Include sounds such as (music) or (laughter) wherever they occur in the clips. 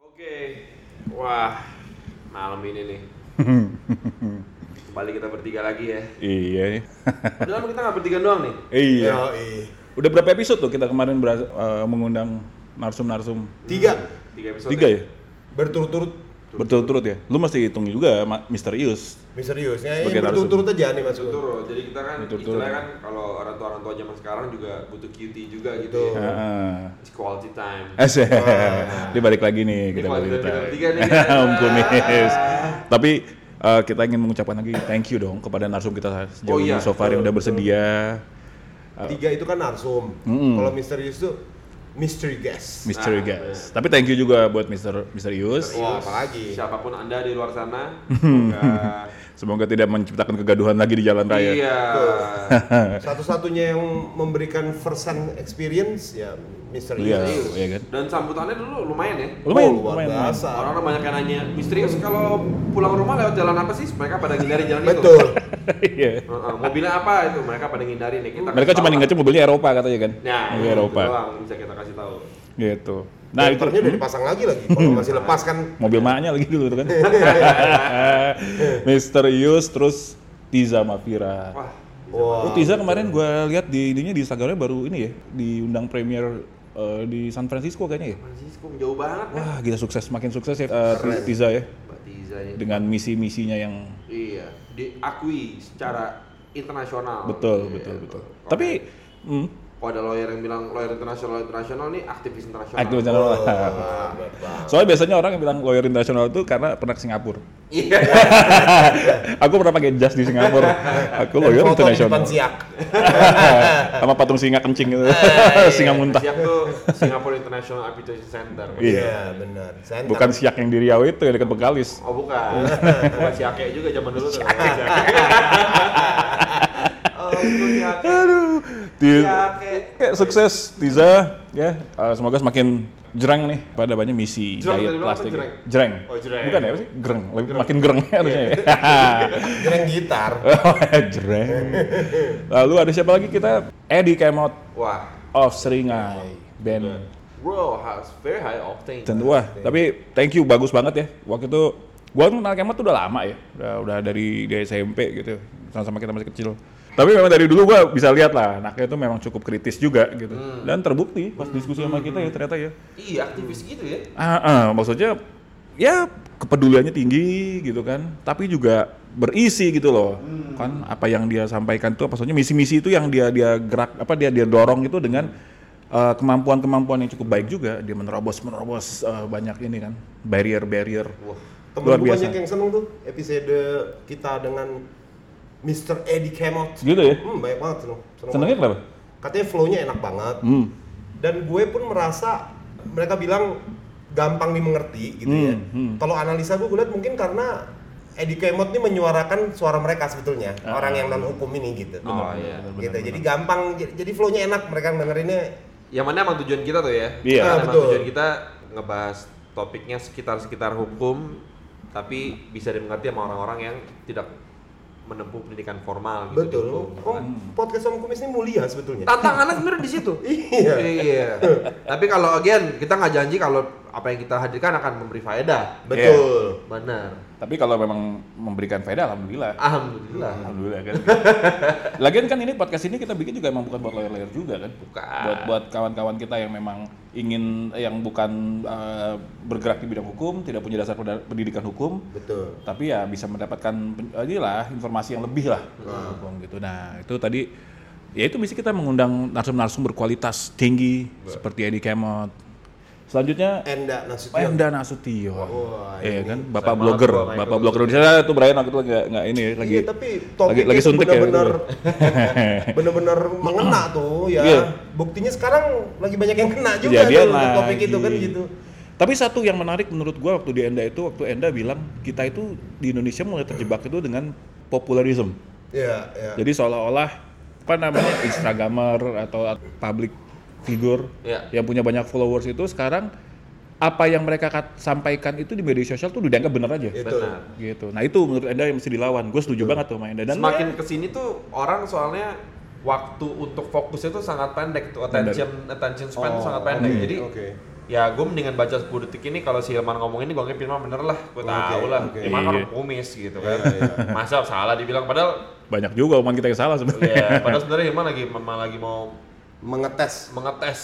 Oke, wah malam ini nih. (laughs) Kembali kita bertiga lagi ya. Iya. Padahal kita nggak bertiga doang nih. iya. Yoi. Udah berapa episode tuh kita kemarin beras- eh, mengundang narsum-narsum? Tiga Tiga episode. Tiga ya? berturut-turut Berturut-turut ya? Lu mesti hitung juga misterius. misterius ya yang berturut-turut aja nih maksud Betul, jadi kita kan istilahnya kan kalau orang tua orang tua zaman sekarang juga butuh QT juga gitu. Ya. Heeh. It's quality time. (laughs) Asik. Dia balik lagi nih kita Ini balik guys. Om Kumis. Tapi eh, kita ingin mengucapkan lagi thank you dong kepada narsum kita sejauh Oh iya, ini so far yang udah betul, bersedia. Tiga itu kan narsum. Mm-mm. Kalau misterius tuh mystery guest. Mystery Nah, guys. Tapi thank you juga buat Mister Misterius. Wah, apalagi. Siapa pun anda di luar sana, (laughs) semoga Semoga tidak menciptakan kegaduhan lagi di jalan raya. iya. (laughs) Satu-satunya yang memberikan first hand experience ya misterius. Iya, iya kan? Dan sambutannya dulu lumayan ya. Lumayan, Oh, luar lumayan. biasa. Orang-orang banyak yang nanya, misterius kalau pulang rumah lewat jalan apa sih? Mereka pada ngindari jalan itu. Betul. (laughs) Iya. Heeh, mobilnya apa itu? Mereka pada ngindari nih. Kita Mereka cuma ingatnya mobilnya Eropa katanya kan? lah. Nah, Mobil Eropa. itu doang bisa kita kasih tahu. Gitu. Nah, itu udah dipasang lagi lagi. Kalau masih lepas kan mobil maknya lagi dulu tuh kan. (laughs) (laughs) Misterius terus Tiza Mafira. Wah. Oh, Tiza kemarin gue lihat di ininya di Instagramnya baru ini ya, diundang premier eh, di San Francisco kayaknya ya. Francisco jauh banget kan? Wah, gila sukses, makin sukses ya eh, Tiza ya. Mbak Tiza ya. Dengan misi-misinya yang Iya, diakui secara internasional. betul, Iya, betul, betul. Tapi hmm, kalau ada lawyer yang bilang lawyer internasional internasional nih aktivis internasional. aktif internasional. (laughs) Banget. Soalnya biasanya orang yang bilang lawyer internasional itu karena pernah ke Singapura. Iya. (laughs) Aku pernah pakai jas di Singapura. Aku Dan lawyer foto di internasional. depan siak. (laughs) Sama patung singa kencing gitu. singa muntah. Siap tuh Singapore International Arbitration Center. Iya. Iya, benar. Center. Bukan siak yang di Riau itu yang dekat Bengkalis. Oh bukan. bukan siake juga zaman dulu tuh. Aduh. Siake. Kayak sukses Tiza ya. Eh, semoga semakin jereng nih pada banyak misi Jereng, diet plastik. jereng? Jereng. Oh, jereng. Bukan ya apa sih? Gereng. Lebih makin gereng harusnya ya. (laughs) Gereng gitar. (laughs) Oh, jereng. Lalu ada siapa lagi kita? Eddie Kemot Wah, of Seringai. Band bro has very high octane. Dan wah, tapi thank you bagus banget ya. Waktu itu gua kenal Kemat tuh udah lama ya. Udah udah dari dari SMP gitu. Sama-sama kita masih kecil. Tapi memang dari dulu gua bisa lihat lah anaknya itu memang cukup kritis juga gitu. Dan terbukti pas diskusi sama kita ya ternyata ya. Iya, aktivis gitu ya. Ah, ah, maksudnya ya kepeduliannya tinggi gitu kan. Tapi juga berisi gitu loh. Kan apa yang dia sampaikan itu maksudnya misi-misi itu yang dia dia gerak apa dia dia dorong itu dengan eh, kemampuan-kemampuan yang cukup baik juga dia menerobos menerobos eh, banyak ini kan barrier-barrier Wah, Temen luar gue biasa banyak yang seneng tuh episode kita dengan Mr. Eddie Kemot. gitu ya Hmm, banyak banget seneng. seneng senengnya banget. kenapa Katanya flow-nya enak banget. hmm. Dan gue pun merasa mereka bilang gampang dimengerti gitu ya. Hmm, hmm. Kalau analisa gue, gue lihat mungkin karena Eddie Kemot ini menyuarakan suara mereka sebetulnya Ah. orang yang non hukum ini gitu. Oh iya. gitu. Jadi gampang, jadi, flow-nya enak mereka dengerinnya. Yang mana emang tujuan kita tuh ya? Iya. Karena Ah, emang betul. tujuan kita ngebahas topiknya sekitar-sekitar hukum, tapi bisa dimengerti sama orang-orang yang tidak menempuh pendidikan formal gitu. Betul. Oh, kan. podcast Om Kumis ini mulia sebetulnya. Tantangannya sebenarnya di situ. (laughs) Iya. iya. Tapi kalau again kita nggak janji kalau apa yang kita hadirkan akan memberi faedah. Betul. Benar. tapi kalau memang memberikan faedah alhamdulillah Alhamdulillah. Alhamdulillah kan. (laughs) Lagian kan ini podcast ini kita bikin juga emang bukan buat lawyer-lawyer juga kan. Bukan. Buat buat kawan-kawan kita yang memang ingin yang bukan eh, bergerak di bidang hukum, tidak punya dasar pendidikan hukum, Betul. tapi ya bisa mendapatkan eh, inilah informasi yang lebih lah tentang hukum gitu. Nah, itu tadi ya itu misi kita mengundang narsum-narsum berkualitas tinggi seperti Eddie Kemot. Selanjutnya Enda Nasution. Enda Nasution. Wah, Iya kan, Bapak blogger, Bapak terus. blogger Indonesia tuh Brian waktu itu nggak nggak ini lagi iya, tapi lagi lagi suntik ya. bener-bener gitu. (laughs) bener-bener mengena tuh ya. Iya. Buktinya sekarang lagi banyak yang kena juga Kejadian tuh lagi. topik itu kan gitu. Tapi satu yang menarik menurut gua waktu di Enda itu waktu Enda bilang kita itu di Indonesia mulai terjebak itu dengan popularism. Iya, iya. Jadi seolah-olah apa namanya Instagramer atau public figure Iya. yang punya banyak followers itu sekarang apa yang mereka kat- sampaikan itu di media sosial tuh udah dianggap bener aja. Itu. Benar. Gitu. Nah itu menurut Enda yang mesti dilawan. Gue setuju banget tuh sama Enda. Dan Semakin ya, ke sini tuh orang soalnya waktu untuk fokusnya tuh sangat pendek tuh attention attention span tuh Oh, sangat pendek. oke, Jadi oke. ya gue mendingan baca 10 detik ini kalau si Hilman ngomong ini gue anggap Hilman bener lah gue tahu lah oke. Hilman kan Iya. orang kumis gitu kan Iya, masa salah dibilang padahal banyak juga omongan kita yang salah sebenarnya. ya padahal sebenarnya Hilman lagi lagi mau Mengetes. mengetes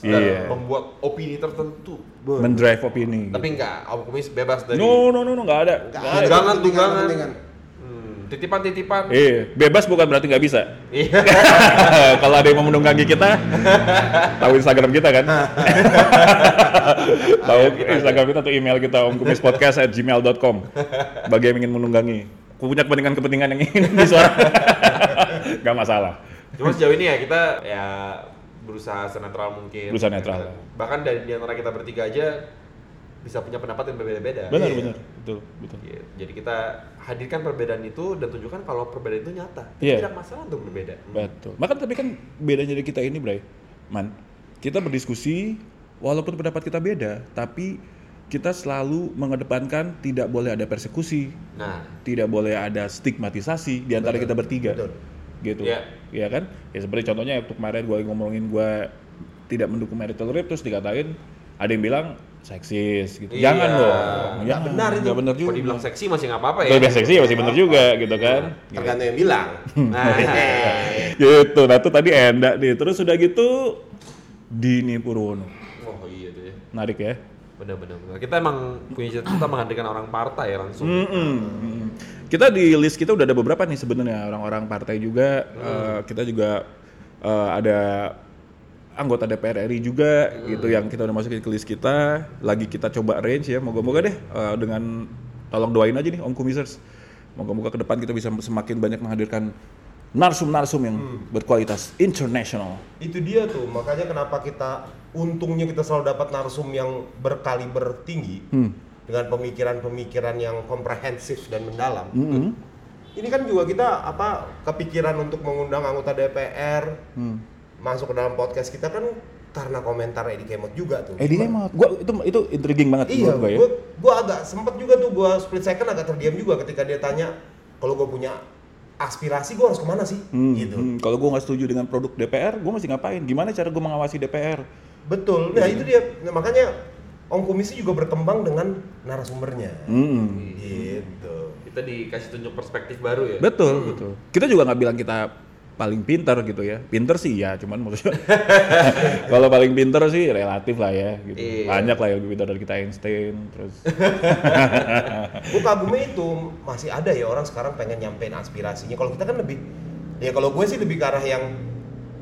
dan Iya. membuat opini tertentu Mendrive opini. tapi enggak om kumis bebas dari No, no, no, no, nggak ada. Nggak ada jangan, kepentingan- tunggangan. kepentingan. hmm, titipan-titipan Eh, bebas bukan berarti nggak bisa. iya (laughs) Kalau ada yang mau menunggangi kita, (laughs) tahu Instagram kita kan? (laughs) tahu Instagram kita atau email kita omkumispodcast@gmail.com. Bagi yang ingin menunggangi, punya kepentingan-kepentingan yang ingin disuara, nggak masalah. Cuma sejauh ini ya kita ya berusaha senetral mungkin. Berusaha netral. Bahkan dari di antara kita bertiga aja bisa punya pendapat yang berbeda-beda. Benar, Iya. benar, betul, betul. Gitu. Jadi kita hadirkan perbedaan itu dan tunjukkan kalau perbedaan itu nyata. Iya. Tidak masalah untuk berbeda. Betul. Maka tapi kan bedanya dari kita ini, Bray, man, kita berdiskusi walaupun pendapat kita beda, tapi kita selalu mengedepankan tidak boleh ada persekusi, Nah, tidak boleh ada stigmatisasi di antara Betul, kita bertiga. betul. Gitu. Iya. Iya kan? Ya seperti contohnya waktu kemarin gue ngomongin gue tidak mendukung marital rape terus dikatain ada yang bilang seksis gitu. Iya. Jangan dong. Jangan. benar itu. Benar kalau juga. dibilang seksi masih nggak apa-apa ya. Kalau bilang seksi ya masih benar juga gitu kan. Tergantung yang bilang. (laughs) Nah, gitu. Nah itu tadi Enda nih. Terus udah gitu Dini Purwono. oh iya tuh ya. Menarik ya. Benar-benar. benar. Kita emang punya cita-cita menghadirkan orang partai ya langsung. Mm-mm. Kita di list kita udah ada beberapa nih sebenarnya orang-orang partai juga. Eh, kita juga eh, ada anggota DPR RI juga gitu yang kita udah masukin ke list kita. Lagi kita coba range ya. Moga-moga deh eh, dengan tolong doain aja nih Om Kumisers. Moga-moga ke depan kita bisa semakin banyak menghadirkan narsum-narsum yang berkualitas internasional. Itu dia tuh, makanya kenapa kita untungnya kita selalu dapat narsum yang berkaliber tinggi Hmm. Dengan pemikiran-pemikiran yang komprehensif dan mendalam. Mm-mm. Ini kan juga kita apa kepikiran untuk mengundang anggota DPR Hmm. masuk ke dalam podcast kita kan karena komentar Edi Kemot juga tuh. Eddie Kemot, gua itu itu intriguing banget Iya, gua ya. gua, gua agak sempet juga tuh gua split second agak terdiam juga ketika dia tanya kalau gua punya aspirasi gua harus ke mana sih? Hmm, Gitu. hmm. Kalau gue nggak setuju dengan produk DPR, gue mesti ngapain? Gimana cara gue mengawasi DPR? Betul. Nah, itu dia. Nah, makanya Om Komisi juga berkembang dengan narasumbernya. Hmm. Gitu. Kita dikasih tunjuk perspektif baru ya. Betul, betul. Kita juga nggak bilang kita paling pintar gitu ya. Pinter sih ya, cuman maksudnya (laughs) kalau paling pinter sih relatif lah ya. Gitu. Iya. Banyak lah yang lebih pintar dari kita Einstein, terus (laughs) Gue kagumnya itu masih ada ya orang sekarang pengen nyampein aspirasinya. Kalau kita kan lebih ya kalau gue sih lebih ke arah yang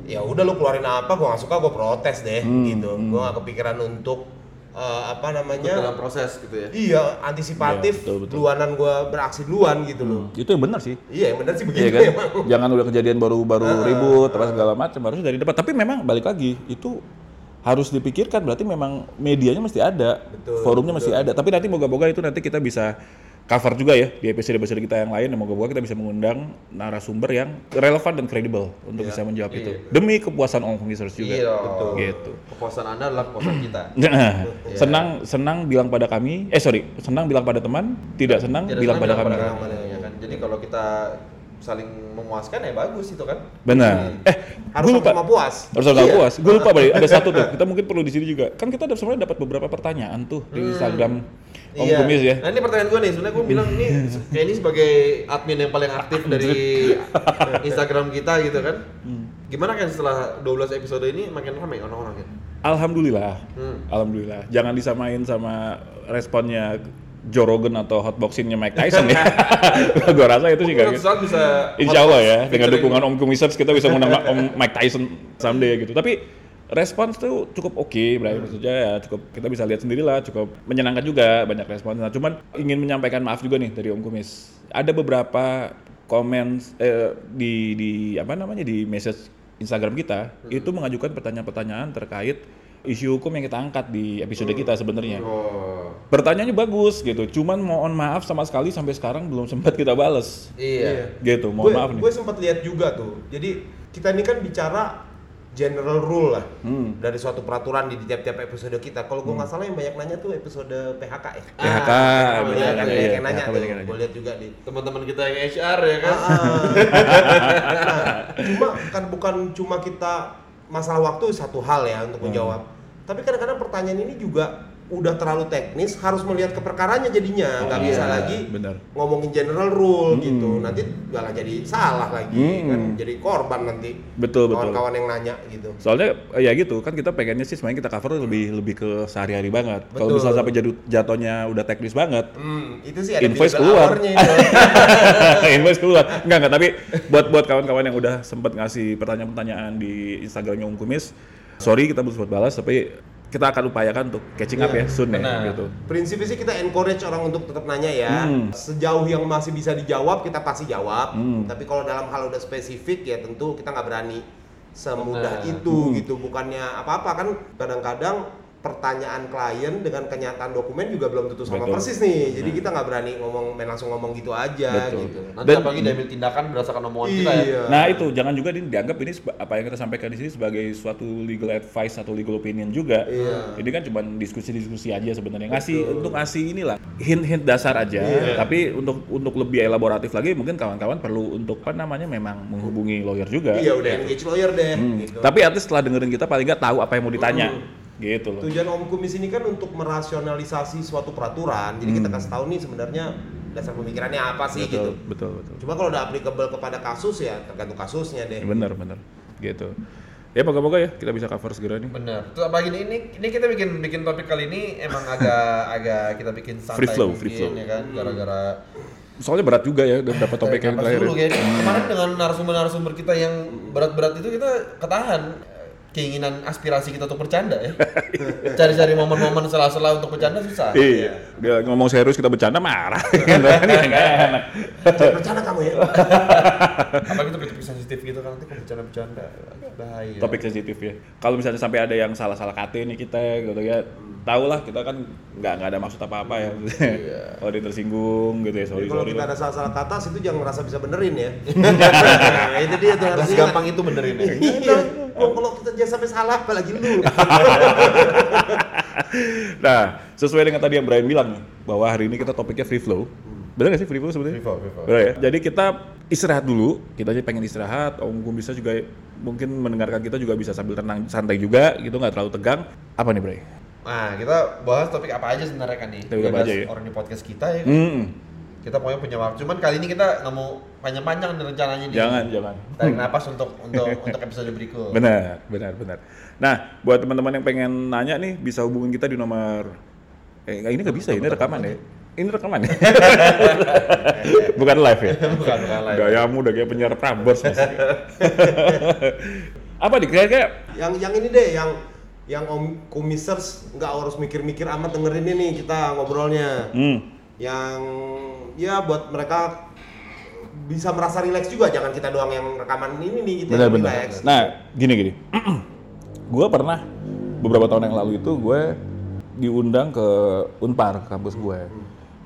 ya udah lu keluarin apa gue nggak suka gue protes deh Hmm, gitu. Gue nggak kepikiran untuk eh, apa Dalam namanya proses gitu ya. iya antisipatif Iya, betul, betul. duluanan gue beraksi duluan gitu loh. itu yang benar sih. Iya yang benar sih Iya begitu kan? emang. Jangan udah kejadian baru-baru ribut apa segala macam harus dari depan. Tapi memang balik lagi itu harus dipikirkan berarti memang medianya mesti ada, Betul, forumnya mesti ada. Tapi nanti moga-moga itu nanti kita bisa cover juga ya di episode-episode kita yang lain. Dan moga-moga kita bisa mengundang narasumber yang relevan dan kredibel untuk bisa menjawab itu demi kepuasan Om Research juga. Iya, Betul. Gitu. Kepuasan Anda adalah kepuasan kita. (laughs) Nah, senang senang bilang pada kami, eh sorry, senang bilang pada teman, tidak senang Tidak bilang senang pada kami. pada kami, ya kan. Jadi kalau kita saling memuaskan ya bagus itu kan. Benar. Eh, Harus lupa. sama puas. Harus sama Iya. puas. Gue lupa Bray. ada satu tuh. (laughs) Kita mungkin perlu di sini juga. Kan kita sebenarnya dapat beberapa pertanyaan tuh di Instagram Om Iya. Kumis ya. Nah ini pertanyaan gue nih, sebenarnya gue bilang ini kayak ini sebagai admin yang paling aktif dari (laughs) Instagram kita gitu kan. Gimana kan setelah 12 episode ini makin ramai orang-orang ya? Alhamdulillah. Hmm. Alhamdulillah. Jangan disamain sama responnya Joe Rogan atau hotboxingnya Mike Tyson ya. (laughs) gue rasa itu sih gak suatu saat bisa Insya Allah ya, dengan dukungan Om Kumisers kita bisa mengundang Om Mike Tyson someday gitu. Tapi respons tuh cukup oke, Bray. Maksudnya ya cukup kita bisa lihat sendiri lah, cukup menyenangkan juga banyak respons. Nah, cuman ingin menyampaikan maaf juga nih dari Om Kumis. Ada beberapa komen eh, di di apa namanya di message Instagram kita itu mengajukan pertanyaan-pertanyaan terkait isu hukum yang kita angkat di episode kita sebenarnya. Oh, Pertanyaannya bagus gitu, cuman mohon maaf sama sekali sampai sekarang belum sempat kita bales. iya. Gitu, mohon maaf nih. Gue sempat lihat juga tuh. Jadi kita ini kan bicara general rule lah Hmm. dari suatu peraturan di tiap-tiap episode kita. Kalau gua nggak salah yang banyak nanya tuh episode PHK ya. PHK, Ah, Banyak, kan, banyak iya, yang nanya PHK tuh. banyak nanya. Gua lihat juga di Teman-teman kita yang HR ya kan. Nah, (laughs) cuma kan bukan cuma kita masalah waktu satu hal ya untuk menjawab. Tapi kadang-kadang pertanyaan ini juga udah terlalu teknis, harus melihat ke perkaranya jadinya, nggak Oh, bisa iya, lagi benar. ngomongin general rule gitu. Nanti malah jadi salah lagi, Hmm. kan jadi korban nanti. Betul, betul. Kawan-kawan yang nanya gitu. Soalnya ya gitu kan kita pengennya sih sebenarnya kita cover lebih lebih ke sehari-hari banget. Kalau misalnya sampai jadu, jatuhnya udah teknis banget, Hmm, itu sih ada Invoice keluar. (laughs) invoice keluar. Enggak enggak tapi buat buat kawan-kawan yang udah sempat ngasih pertanyaan-pertanyaan di Instagramnya Om Kumis, sorry kita belum sempat balas tapi kita akan upayakan untuk catching up Iya, ya soon ya gitu. Prinsipnya sih kita encourage orang untuk tetap nanya ya. Hmm. Sejauh yang masih bisa dijawab kita pasti jawab. Hmm. Tapi kalau dalam hal udah spesifik ya tentu kita nggak berani semudah Benar. itu Hmm. gitu. Bukannya apa-apa kan kadang-kadang pertanyaan klien dengan kenyataan dokumen juga belum tentu sama Betul. persis nih. Jadi kita nggak berani ngomong main langsung ngomong gitu aja Betul. gitu. Nanti Dan- apalagi diambil tindakan berdasarkan omongan kita ya. Iya. Nah itu jangan juga ini dianggap ini apa yang kita sampaikan di sini sebagai suatu legal advice atau legal opinion juga. Iya. Ini kan cuma diskusi-diskusi aja sebenarnya ngasih untuk ngasih inilah hint-hint dasar aja. Iya. Tapi untuk untuk lebih elaboratif lagi mungkin kawan-kawan perlu untuk apa namanya memang menghubungi lawyer juga. Iya udah engage lawyer deh Hmm. gitu. Tapi at least setelah dengerin kita paling nggak tahu apa yang mau ditanya. Gitu loh. Tujuan Om Kumis ini kan untuk merasionalisasi suatu peraturan. Jadi kita kasih tahu nih sebenarnya dasar pemikirannya apa sih betul, gitu. betul, betul. Cuma kalau udah applicable kepada kasus ya tergantung kasusnya deh. Bener, bener. Gitu. Ya moga-moga ya kita bisa cover segera nih. Bener. Terus apalagi ini, ini ini kita bikin bikin topik kali ini emang agak (laughs) agak kita bikin santai Free flow, mungkin, free flow. ya kan gara-gara Soalnya berat juga ya udah dapat topik yang terakhir. dulu ya. kayak kemarin dengan narasumber-narasumber kita yang berat-berat itu kita ketahan keinginan aspirasi kita untuk bercanda ya. Cari-cari momen-momen sela-sela untuk bercanda susah. Iya, dia ngomong serius kita bercanda marah. Gitu kan, ya enak. Jangan bercanda kamu ya. Apalagi itu topik sensitif gitu kan nanti kalau bercanda-bercanda bahaya. Topik sensitif ya. Kalau misalnya sampai ada yang salah-salah kate nih kita gitu ya, tau lah kita kan nggak nggak ada maksud apa-apa ya. Kalau dia tersinggung gitu ya, sorry Jadi kalau sorry. kita lah. ada salah-salah kata itu jangan merasa bisa benerin ya. nah, (laughs) itu dia tuh harus gampang itu benerin ya. Iya. Kalau kita jangan sampai salah apalagi lu. (laughs) Nah, sesuai dengan tadi yang Brian bilang bahwa hari ini kita topiknya free flow. Bener gak sih free flow sebenarnya? Free flow, free flow. Ya? Jadi kita istirahat dulu, kita aja pengen istirahat, Om Gung bisa juga mungkin mendengarkan kita juga bisa sambil tenang santai juga gitu nggak terlalu tegang. Apa nih, Bray? Nah, kita bahas topik apa aja sebenarnya kan nih. Topik apa aja ya? Orang di podcast kita ya. kan. Hmm, Kita pokoknya punya waktu. Cuman kali ini kita nggak mau panjang-panjang nih rencananya nih. jangan, jangan. Tarik napas untuk untuk untuk episode berikut. Benar, benar, benar. Nah, buat teman-teman yang pengen nanya nih, bisa hubungin kita di nomor eh ini nggak bisa, ini rekaman ya. Ini rekaman ya. (laughs) Bukan live ya. Bukan, bukan live. Gayamu udah kayak penyiar Prambors. (laughs) Apa nih kayak yang yang ini deh yang yang Om Kumisers nggak harus mikir-mikir amat dengerin ini kita ngobrolnya. hmm, Yang ya buat mereka bisa merasa rileks juga jangan kita doang yang rekaman ini nih yang benar-benar. rileks. Nah, gini gini. (clears throat) gue pernah beberapa tahun yang lalu itu gue diundang ke Unpar, ke kampus gue.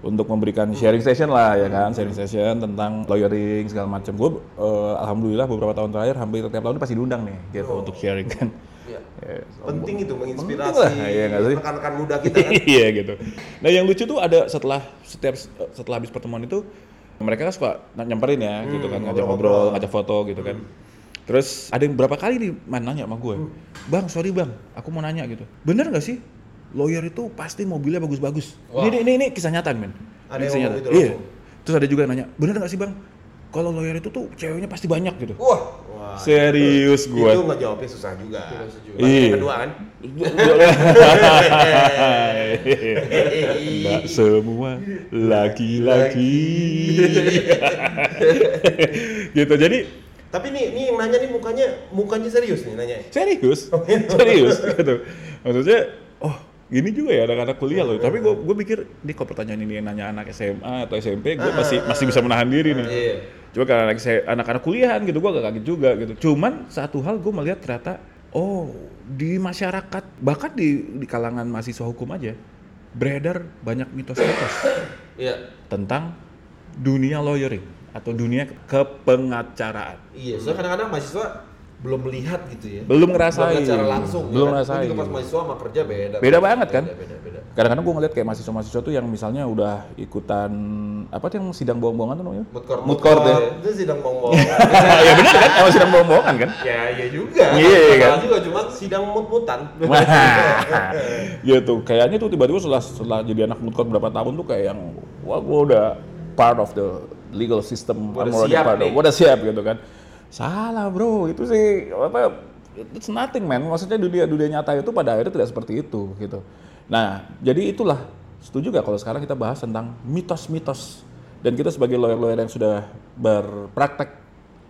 Untuk memberikan sharing session lah ya kan, sharing session tentang lawyering segala macam. Gue eh, alhamdulillah beberapa tahun terakhir hampir tiap tahun pasti diundang nih gitu untuk sharing kan. Iya. Ya, Penting itu menginspirasi sih? rekan-rekan muda kita kan. (laughs) iya gitu. Nah yang lucu tuh ada setelah setiap setelah habis pertemuan itu mereka kan suka nyamperin ya gitu kan ngajak ngobrol, ngajak foto gitu kan. Terus ada yang berapa kali nih man nanya sama gue, bang sorry bang, aku mau nanya gitu. Bener nggak sih lawyer itu pasti mobilnya bagus-bagus? Ini, ini ini kisah nyata men. Ada Ini kisah yang nyata. ngomong gitu Iya. Terus ada juga yang nanya, bener nggak sih bang? Kalau lawyer itu tuh ceweknya pasti banyak gitu. Wah, wah. Serius gue. Itu ngejawabnya susah juga. Iya. Kedua kan. Enggak semua laki-laki. gitu. Jadi Tapi nih, nih yang nanya nih mukanya mukanya serius nih nanya. serius, serius gitu. Maksudnya, oh gini juga ya anak-anak kuliah loh. Tapi gue gue pikir, ini kok pertanyaan ini yang nanya anak SMA atau SMP, gue masih masih bisa menahan diri nih. Iya. Cuma karena anak anak-anak kuliahan gitu, gue agak kaget juga gitu. Cuman satu hal gue melihat ternyata, oh di masyarakat bahkan di di kalangan mahasiswa hukum aja beredar banyak mitos-mitos (coughs) Iya. tentang dunia lawyering atau dunia kepengacaraan. Iya, soalnya kadang-kadang mahasiswa belum melihat gitu ya. Belum ngerasain. Belum secara langsung. Belum ya kan? ngerasain. Gua juga pas mahasiswa sama kerja beda. Beda banget kan? Beda, beda. Kadang-kadang gue ngeliat kayak mahasiswa-mahasiswa tuh yang misalnya udah ikutan apa tuh yang sidang bohong-bohongan tuh namanya? Mood court. Mood court ya. Itu sidang ngomong (laughs) ya bener kan? Emang sidang bohong-bohongan kan? ya, iya juga. Iya, Masalah kan? juga cuman sidang mut-mutan. Gitu. Kayaknya tuh tiba-tiba setelah setelah jadi anak mood court berapa tahun tuh kayak yang wah gue udah part of the legal system, Gua udah siap part nih. gua udah siap gitu kan. Salah bro, itu sih apa? It's nothing man. Maksudnya dunia dunia nyata itu pada akhirnya tidak seperti itu gitu. Nah, jadi itulah setuju gak kalau sekarang kita bahas tentang mitos-mitos dan kita sebagai lawyer-lawyer yang sudah berpraktek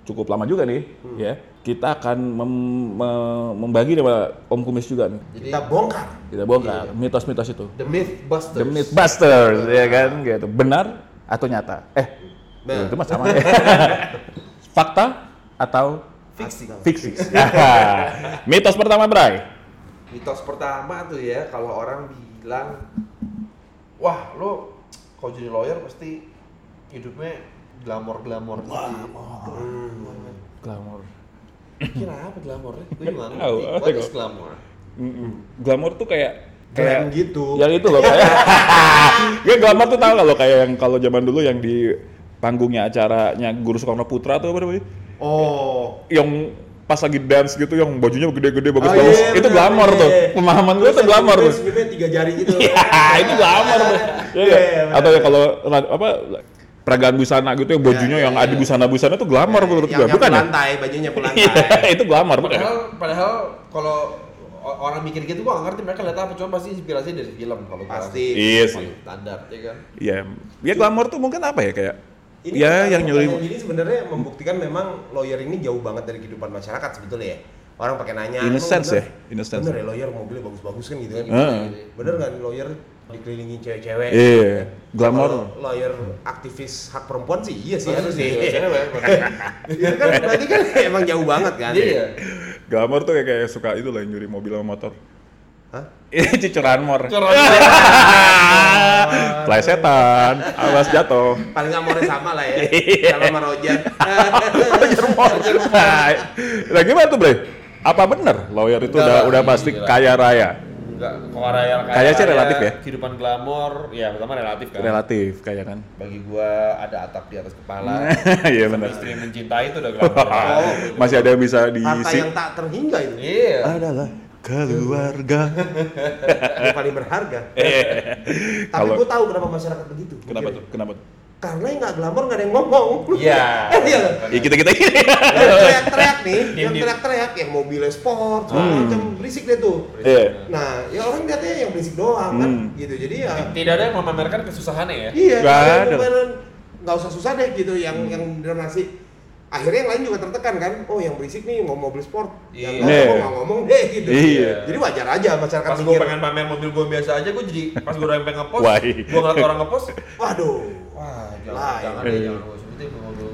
cukup lama juga nih, ya kita akan mem- me- membagi sama Om Kumis juga nih. jadi Kita bongkar. Kita bongkar mitos-mitos itu. the mythbusters. The Mythbusters, ya kan, gitu. Benar atau nyata? Eh, Benar. itu mah sama ya. (laughs) Fakta atau Fiksi. fiksi? (laughs) (laughs) Mitos pertama, Bray. Mitos pertama tuh ya kalau orang bilang wah lo kalau jadi lawyer pasti hidupnya glamor-glamor gitu. Hmm. Glamour. Kira apa glamornya? Gue juga ngerti. apa What itu? is glamour? Mm-mm. Glamour tuh kayak Keren kayak gitu. yang itu loh kayak (laughs) ya glamour tuh tahu nggak lo kayak yang kalau zaman dulu yang di panggungnya acaranya Guru Soekarno Putra tuh apa namanya Oh. yang pas lagi dance gitu yang bajunya gede-gede Oh, bagus-bagus iya, itu bener, glamor iya, tuh iya. pemahaman gue tuh glamor tuh senyumnya tiga jari gitu. Ya, (laughs) itu glamor tuh. Iya Iya, iya, Atau ya kalau apa peragaan busana gitu yang bajunya Iya, yang iya, ada iya. busana-busana tuh glamor menurut gue, yang bukan ya? lantai, bajunya (laughs) pelantai. Iya, itu glamor bukan? ya? Padahal, padahal kalau orang mikir gitu gua nggak ngerti mereka lihat apa cuma pasti inspirasi dari film kalau Pasti. Iya sih. Standar ya kan. Iya, ya glamor tuh mungkin apa ya kayak Ini ya yang nyuri Ini sebenarnya membuktikan memang lawyer ini jauh banget dari kehidupan masyarakat sebetulnya ya. Orang pakai nanya. In a "Emang sense bener- ya, in a sense. Bener ya lawyer mobilnya bagus-bagus kan gitu kan. Heeh. Bener nggak nih lawyer dikelilingi cewek-cewek? Iya, glamour. Kalau lawyer aktivis hak perempuan sih iya sih harus sih. Cewek, Itu kan berarti kan emang jauh banget kan. Iya. Glamor tuh kayak, kayak suka itu lah nyuri mobil sama motor. Hah? (laughs) Ini cicuran mor. Corona. (laughs) Plesetan, awas jatuh. Paling nggak mau sama lah ya. (laughs) Iya. Kalau sama Rojan. Nah, gimana tuh, Bre? Apa bener lawyer itu Enggak udah lah, udah pasti gila. kaya raya? Enggak, kalau raya kaya, Kaya sih relatif ya? Kehidupan glamor, ya pertama relatif kan. Relatif kaya kan? Bagi gua ada atap di atas kepala. Iya benar. Istri mencintai itu udah glamor. Oh. Masih ada yang bisa Harta diisi. yang tak terhingga itu. Iya. Adalah keluarga. Yang paling berharga. Tapi Eh. Kalau- gue tahu kenapa masyarakat begitu. Kenapa tuh? Kenapa tuh? Karena yang nggak glamor nggak ada yang ngomong. Iya. (laughs) Iya. Ya kita kita ini. Yang teriak-teriak nih, yang teriak-teriak, yang mobilnya sport, Hmm. macam berisik deh tuh. Iya. Nah, ya orang lihatnya yang berisik doang kan, Hmm. gitu. Jadi ya, Tidak ada yang memamerkan kesusahannya ya. iya, kalau ada. nggak usah susah deh gitu, yang yang dramasi. Akhirnya yang lain juga tertekan kan, oh yang berisik nih mau mobil sport, yang Iya. ngomong nggak ngomong deh gitu. Iya. Jadi wajar aja masyarakat Pas gue pengen pamer mobil gue biasa aja, gue jadi pas gue udah pengen ngepost, Wah. gue ngeliat orang ngepost, waduh. wah jangan, jangan deh, jangan gue.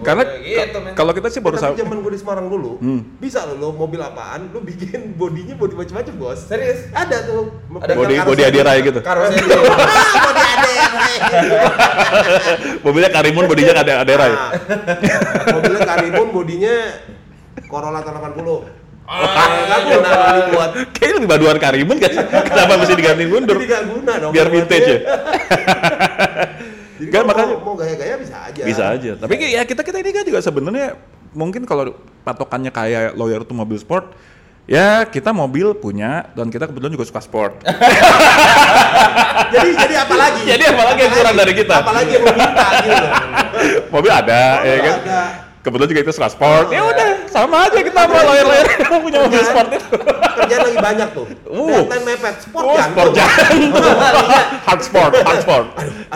Karena gitu, kalau kita sih baru Tapi sa- zaman gue di Semarang dulu, Hmm. bisa loh lo mobil apaan, lu bikin bodinya body macam-macam bos. serius, Ada tuh. Ada body karoseri. adirai gitu. karoseri. (laughs) Adirai. (laughs) Mobilnya Karimun, bodinya ada ada rai. Nah, mobilnya Karimun, bodinya Corolla tahun 80. Ah, Nggak guna kalau dibuat. Kayaknya lebih baduan Karimun kan? (laughs) Kenapa mesti diganti mundur? Jadi nggak guna dong. Biar vintage ya. Jadi Kan makanya- mau, mau gaya-gaya bisa aja. Bisa aja. Tapi kayak ya kita kita ini kan juga sebenarnya mungkin kalau patokannya kayak lawyer itu mobil sport, ya kita mobil punya dan kita kebetulan juga suka sport. (laughs) Jadi jadi apa lagi? Jadi apa lagi yang kurang dari kita? Apalagi yang meminta gitu. mobil ada, ya Mobil kan? ada. Kebetulan juga itu suka sport. Ya Oh, udah, sama aja kita sama lawyer-lawyer yang punya mobil sport itu. Kerjaan lagi banyak tuh. Uh. Deadline mepet, sport Oh, jantung. sport jantung. (laughs) hard sport, hard sport.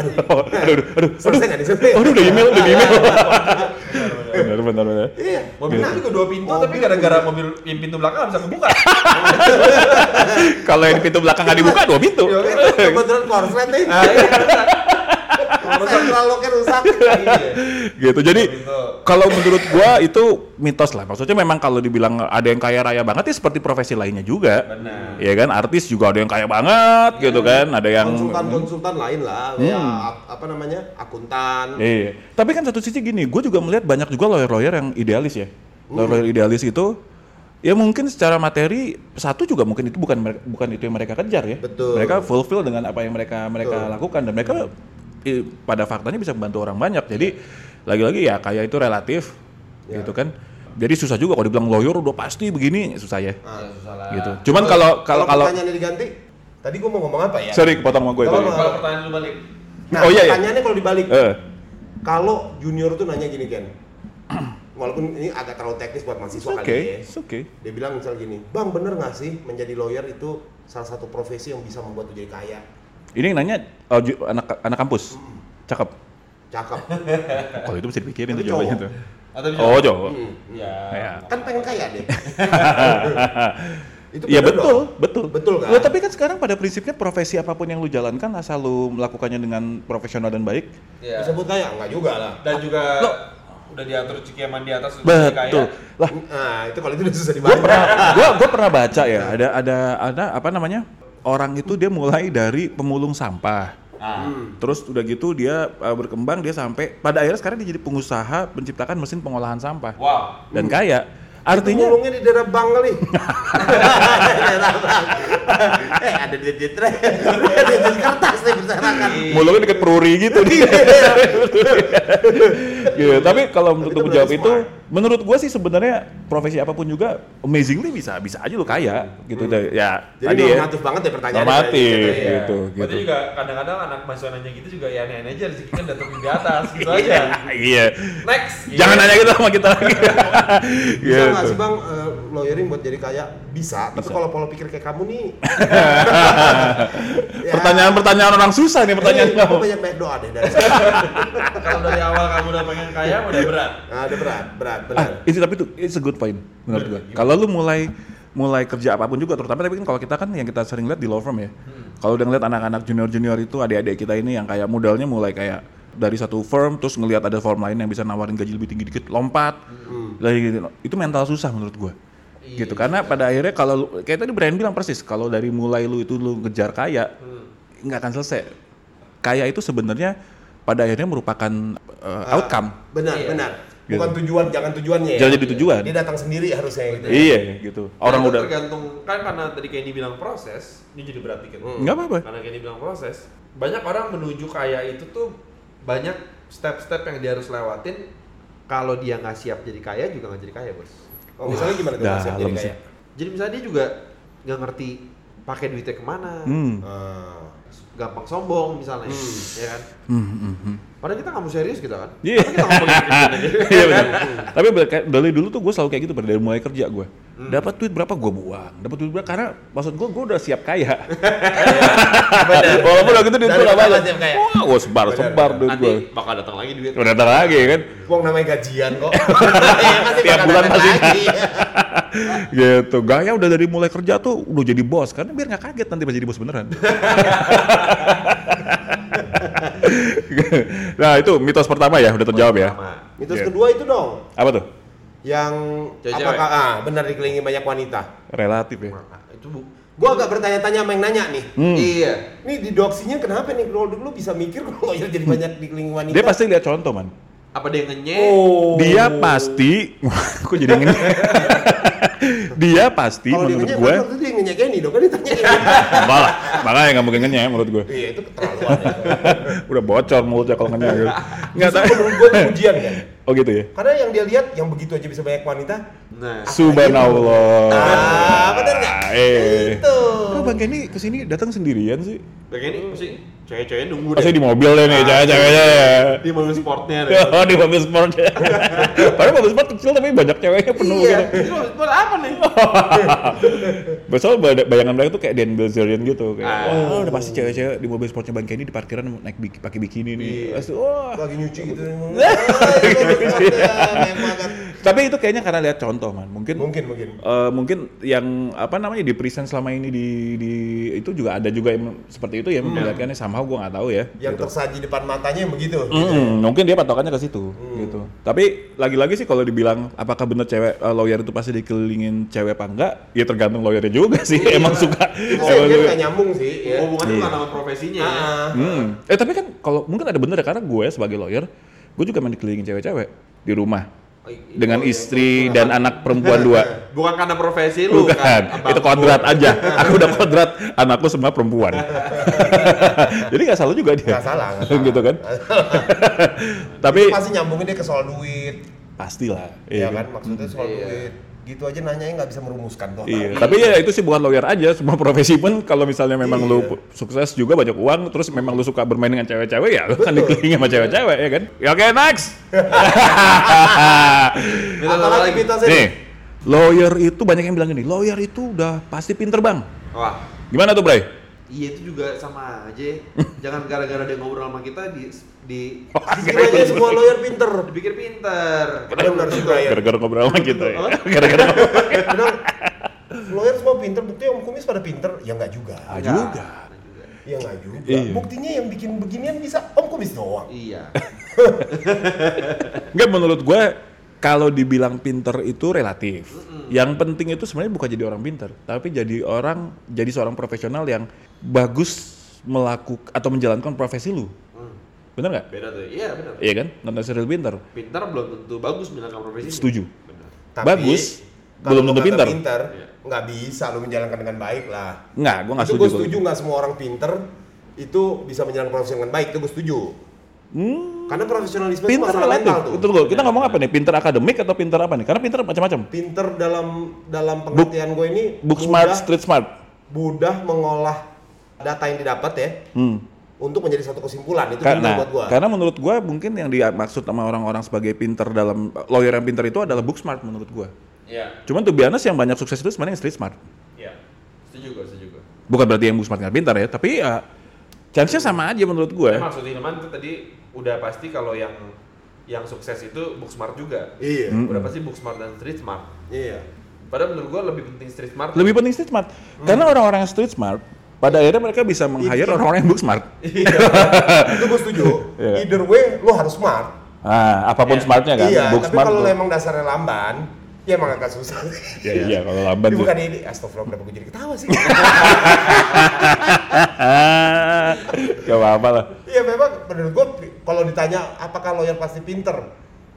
Aduh, Oh, (laughs) aduh, aduh, aduh. selesai nggak? Aduh, udah email, udah email. (laughs) benar, benar, benar. Iya. Mobil Nah, itu juga dua pintu, tapi gara-gara mobil yang pintu belakang nggak bisa kebuka. Kalau yang pintu belakang nggak dibuka, dua pintu. Iya, kebetulan korslet nih. Iya. Rusak. Iya. gitu. Jadi Pintu. kalau menurut gua itu mitos lah. Maksudnya memang kalau dibilang ada yang kaya raya banget ya seperti profesi lainnya juga. Benar. Iya kan, artis juga ada yang kaya banget gitu kan, ada yang Konsultan-konsultan lain lah, ya ap- apa namanya akuntan. Iya. Tapi kan satu sisi gini, gue juga melihat banyak juga lawyer-lawyer yang idealis ya. Lawyer-lawyer idealis itu Ya mungkin secara materi satu juga mungkin itu bukan bukan itu yang mereka kejar ya. Betul. Mereka fulfill dengan apa yang mereka mereka lakukan dan mereka eh, pada faktanya bisa membantu orang banyak. Jadi lagi-lagi ya kayak itu relatif gitu kan. Jadi susah juga kalau dibilang lawyer udah pasti begini susah ya. Ya, susah lah. Gitu. Cuman kalau kalau kalau pertanyaannya diganti, tadi gua mau ngomong apa ya? sorry kepotong sama gue Kalau tadi. mau- Kalau pertanyaan lu balik. Nah, Oh, iya, iya. pertanyaannya kalau dibalik, Eh, kalau junior tuh nanya gini Ken, (clears throat) walaupun ini agak terlalu teknis buat mahasiswa oke, kali ya. it's okay. Dia bilang misal gini, bang bener nggak sih menjadi lawyer itu salah satu profesi yang bisa membuat lu jadi kaya? Ini yang nanya oh, ju- anak anak kampus. Cakep. Cakep. Kalau (laughs) itu bisa dipikirin Tapi tuh jawabannya tuh. Atau bisa? Oh, cowok. Hmm. Ya. Ya. Kan pengen kaya deh. (laughs) itu Iya bener betul, dong. betul. Betul kan? Loh, tapi kan sekarang pada prinsipnya profesi apa pun yang lu jalankan asal lu melakukannya dengan profesional dan baik. Iya. Disebut kaya? Enggak juga lah. Dan juga Loh. udah diatur cikeman di atas udah jadi kaya. Betul. Lah, Nah, itu kalau itu udah susah gua dibayar. pernah gua gua pernah baca ya, ada ada ada apa namanya? Orang itu dia mulai dari pemulung sampah. Ah. Terus udah gitu dia uh, berkembang dia sampai pada akhirnya sekarang dia jadi pengusaha menciptakan mesin pengolahan sampah Wow. dan kaya. Artinya Artinya ngomongnya di daerah bank kali. daerah (laughs) bank. eh ada duit ada duit kertas nih berserakan. mulutnya deket peruri gitu gitu. (laughs) Tapi kalau untuk menjawab itu. Menurut gua sih sebenarnya profesi apa pun juga amazingly bisa bisa aja lu kaya gitu. Ya Jadi tadi ya. normatif banget ya pertanyaannya. Normatif. Gitu, ya. Gitu, gitu. Berarti juga kadang-kadang anak mahasiswa nanya gitu juga ya aneh-aneh aja rezeki kan datang di atas gitu aja. Iya. Next. Jangan nanya gitu sama kita lagi. Bisa nggak gitu. sih bang eh, lawyering buat jadi kaya? Bisa. Tapi kalau pola pikir kayak kamu nih. (laughs) ya, Pertanyaan-pertanyaan orang susah nih pertanyaan eh, kamu. banyak banyak doa deh dari. (laughs) Kalau dari awal kamu udah pengen kaya udah berat. Nah, udah berat, berat, Ah, benar. itu tapi itu it's a good point menurut gua. Kalau lu mulai mulai kerja apa pun juga terutama tapi kan kalau kita kan yang kita sering lihat di law firm ya. Kalau udah ngeliat anak-anak junior-junior itu adik-adik kita ini yang kayak modalnya mulai kayak dari satu firm terus ngelihat ada firm lain yang bisa nawarin gaji lebih tinggi dikit lompat. Lagi gitu. Itu mental susah menurut gua. Gitu karena pada akhirnya kalau kayak tadi Brian bilang persis kalau dari mulai lu itu lu ngejar kaya nggak akan selesai. Kaya itu sebenarnya pada akhirnya merupakan uh, outcome. Benar, Iya. benar. Bukan tujuan, jangan tujuannya ya. Jangan jadi tujuan. Dia datang sendiri harusnya gitu. Iya gitu. Orang Nah, udah tergantung kan karena tadi Kenny bilang proses, ini jadi berat dikit. nggak apa-apa. Karena Kenny bilang proses, banyak orang menuju kaya itu tuh banyak step-step yang dia harus lewatin. Kalau dia nggak siap jadi kaya juga nggak jadi kaya bos. Oh, misalnya gimana tuh Mas, jadi sih. kaya? Jadi misalnya dia juga nggak ngerti pakai duitnya ke mana, Hmm. Ah. gampang sombong misalnya, ya kan? Hmm, hmm, hmm. Padahal kita nggak mau serius kita kan? Iya. Tapi kita ngomongin gitu. (laughs) Iya benar. (laughs) Tapi kayak dari dulu tuh gue selalu kayak gitu pada dari mulai kerja gue. Hmm. Dapat duit berapa gue buang. Dapat duit berapa karena maksud gue gue udah siap kaya. (laughs) Walaupun waktu itu duit gue gak banyak. Wah gue sebar sebar duit Nanti gue. bakal datang lagi duit. Udah datang lagi kan. Uang namanya gajian kok. (laughs) Pasti Tiap bulan lagi. (laughs) gitu. Gaya udah dari mulai kerja tuh udah jadi bos karena biar nggak kaget nanti pas jadi bos beneran. nah itu mitos pertama ya udah terjawab ya. Mitos Iya. kedua itu dong. Apa tuh? Yang Cewek-cewek. apakah ah benar dikelilingi banyak wanita? Relatif ya. Nah, itu bu. Gua agak bertanya-tanya sama yang nanya nih. Hmm. Iya. Nih di doksinya kenapa nih kalau dulu bisa mikir kalau (laughs) jadi banyak dikelilingi wanita? Dia pasti lihat contoh man. Apa dia ngenyek? Oh. Dia pasti, (laughs) kok jadi ngene? (laughs) dia pasti Kalau dia menurut ngenyek, gue, kan itu dia ngenyek ini dong kan ditanya malah, makanya nggak mungkin ngenyek menurut gue. Iya itu keterlaluan. ya. Udah bocor mulutnya kalau ngenyek. gitu. Nggak tahu. menurut gua itu ujian kan. Oh gitu ya. Karena yang dia lihat yang begitu aja bisa banyak wanita. Nah, Subhanallah. Ah, bener nggak? Eh. Itu. Kok Bang Kenny ke sini datang sendirian sih? bagian ini mesti cewek-ceweknya nunggu Pasti deh. di mobil deh nih, cewek-ceweknya ya. Di mobil sportnya deh. (laughs) Oh di mobil sport. (laughs) Padahal mobil sport kecil tapi banyak ceweknya penuh Iya. gitu. Mobil sport apa nih? (laughs) Besok bayangan mereka tuh kayak Dan Bilzerian gitu kayak, Ah. oh udah pasti cewek-cewek di mobil sportnya Bang Kenny di parkiran naik pakai bikini nih. Iya. Pasti, wah. Lagi nyuci gitu. Ah. (laughs) Tapi itu kayaknya karena lihat contoh man. Mungkin Mungkin mungkin. eh, mungkin yang apa namanya di present selama ini di, di itu juga ada juga yang seperti itu ya melihatkannya somehow gue nggak tahu ya. Yang tersaji depan matanya yang begitu. Mm, mungkin dia patokannya ke situ gitu. Tapi lagi-lagi sih kalau dibilang apakah bener cewek eh, lawyer itu pasti dikelilingin cewek apa enggak? Ya tergantung lawyernya juga sih. Emang suka. Itu emang suka. nyambung sih. Ya. Hubungannya Iya. bukan sama profesinya ya. Ah, Hmm. Eh tapi kan kalau mungkin ada bener ya karena gue sebagai lawyer, gue juga main dikelilingin cewek-cewek di rumah Oh, dengan oh, iya. istri dan anak perempuan dua. (laughs) Bukan karena profesi lu Bukan, kan. itu kodrat aja. Aku udah kodrat, anakku semua perempuan. (laughs) Jadi nggak salah juga dia. Nggak salah, nggak salah. (laughs) gitu kan. Tapi pasti nyambungin dia ke soal duit pastilah. ya iya kan maksudnya soal Iya. duit gitu aja nanyanya nggak bisa merumuskan tuh Iya, tapi ya itu sih bukan lawyer aja, semua profesi pun kalau misalnya memang Iya. lu sukses juga banyak uang, terus memang lu suka bermain dengan cewek-cewek ya, lu kan dikelilingi sama cewek-cewek ya kan. Ya, Oke, next. (laughs) Minta apalagi lagi. mitosnya Nih, lawyer itu banyak yang bilang gini, lawyer itu udah pasti pinter bang. Wah, Gimana tuh, Bray? Iya itu juga sama aja. (laughs) Jangan gara-gara dia ngobrol sama kita di di dikira aja semua lawyer pinter dipikir pinter. benar juga ya Gara-gara ngobrol sama kita ya. (laughs) Gara-gara. Benar. lawyer semua pinter buktinya om kumis pada pinter ya nggak juga Ah, juga. ya nggak juga Iya. buktinya yang bikin beginian bisa om kumis doang Iya. (laughs) Enggak menurut gue kalau dibilang pinter itu relatif. Yang penting itu sebenarnya bukan jadi orang pinter, tapi jadi orang jadi seorang profesional yang bagus melakukan atau menjalankan profesi lu. Hmm, Bener nggak? Beda tuh. Iya benar. Iya kan? Non necessarily pinter. Pinter belum tentu bagus menjalankan profesi. Setuju. Benar. Tapi, Bagus, belum lu tentu kata pinter. pinter Iya. nggak bisa lu menjalankan dengan baik lah Nggak, gue nggak itu setuju. gue setuju nggak semua orang pinter itu bisa menjalankan profesi dengan baik itu gue setuju Hmm, karena profesionalisme itu pinter masalah mental tuh Itu dulu. Kita ngomong apa nih? Pinter akademik atau pinter apa nih? Karena pinter macam-macam. pinter dalam dalam pengertian gue ini Book smart, mudah, street smart. mudah mengolah data yang didapat ya Hmm. untuk menjadi satu kesimpulan itu Karena, buat gue karena menurut gua mungkin yang dimaksud sama orang-orang sebagai pinter dalam lawyer yang pinter itu adalah book smart menurut gua. Iya. Cuman tuh biasa yang banyak sukses itu sebenarnya yang street smart. Iya. Setuju gue, setuju gue. Bukan berarti yang book smart nggak pintar ya, tapi ya chance-nya sama aja menurut gua. Maksud Hilman tuh tadi udah pasti kalau yang yang sukses itu book smart juga. iya Hmm. Udah pasti book smart dan street smart. iya Padahal menurut gua lebih penting street smart. Lebih penting street smart. Karena orang-orang yang street smart pada akhirnya mereka bisa meng-hire orang-orang yang book smart. (laughs) itu gue setuju Iya. either way lo harus smart Ah, apa pun Iya. smartnya kan, iya book tapi smart. kalau emang dasarnya lamban ya emang agak susah Ya iya kalau lamban ini tuh. bukan ini astagfirullah kenapa gue jadi ketawa sih Gak apa-apa lah. iya memang menurut gue kalau ditanya apakah lawyer pasti pinter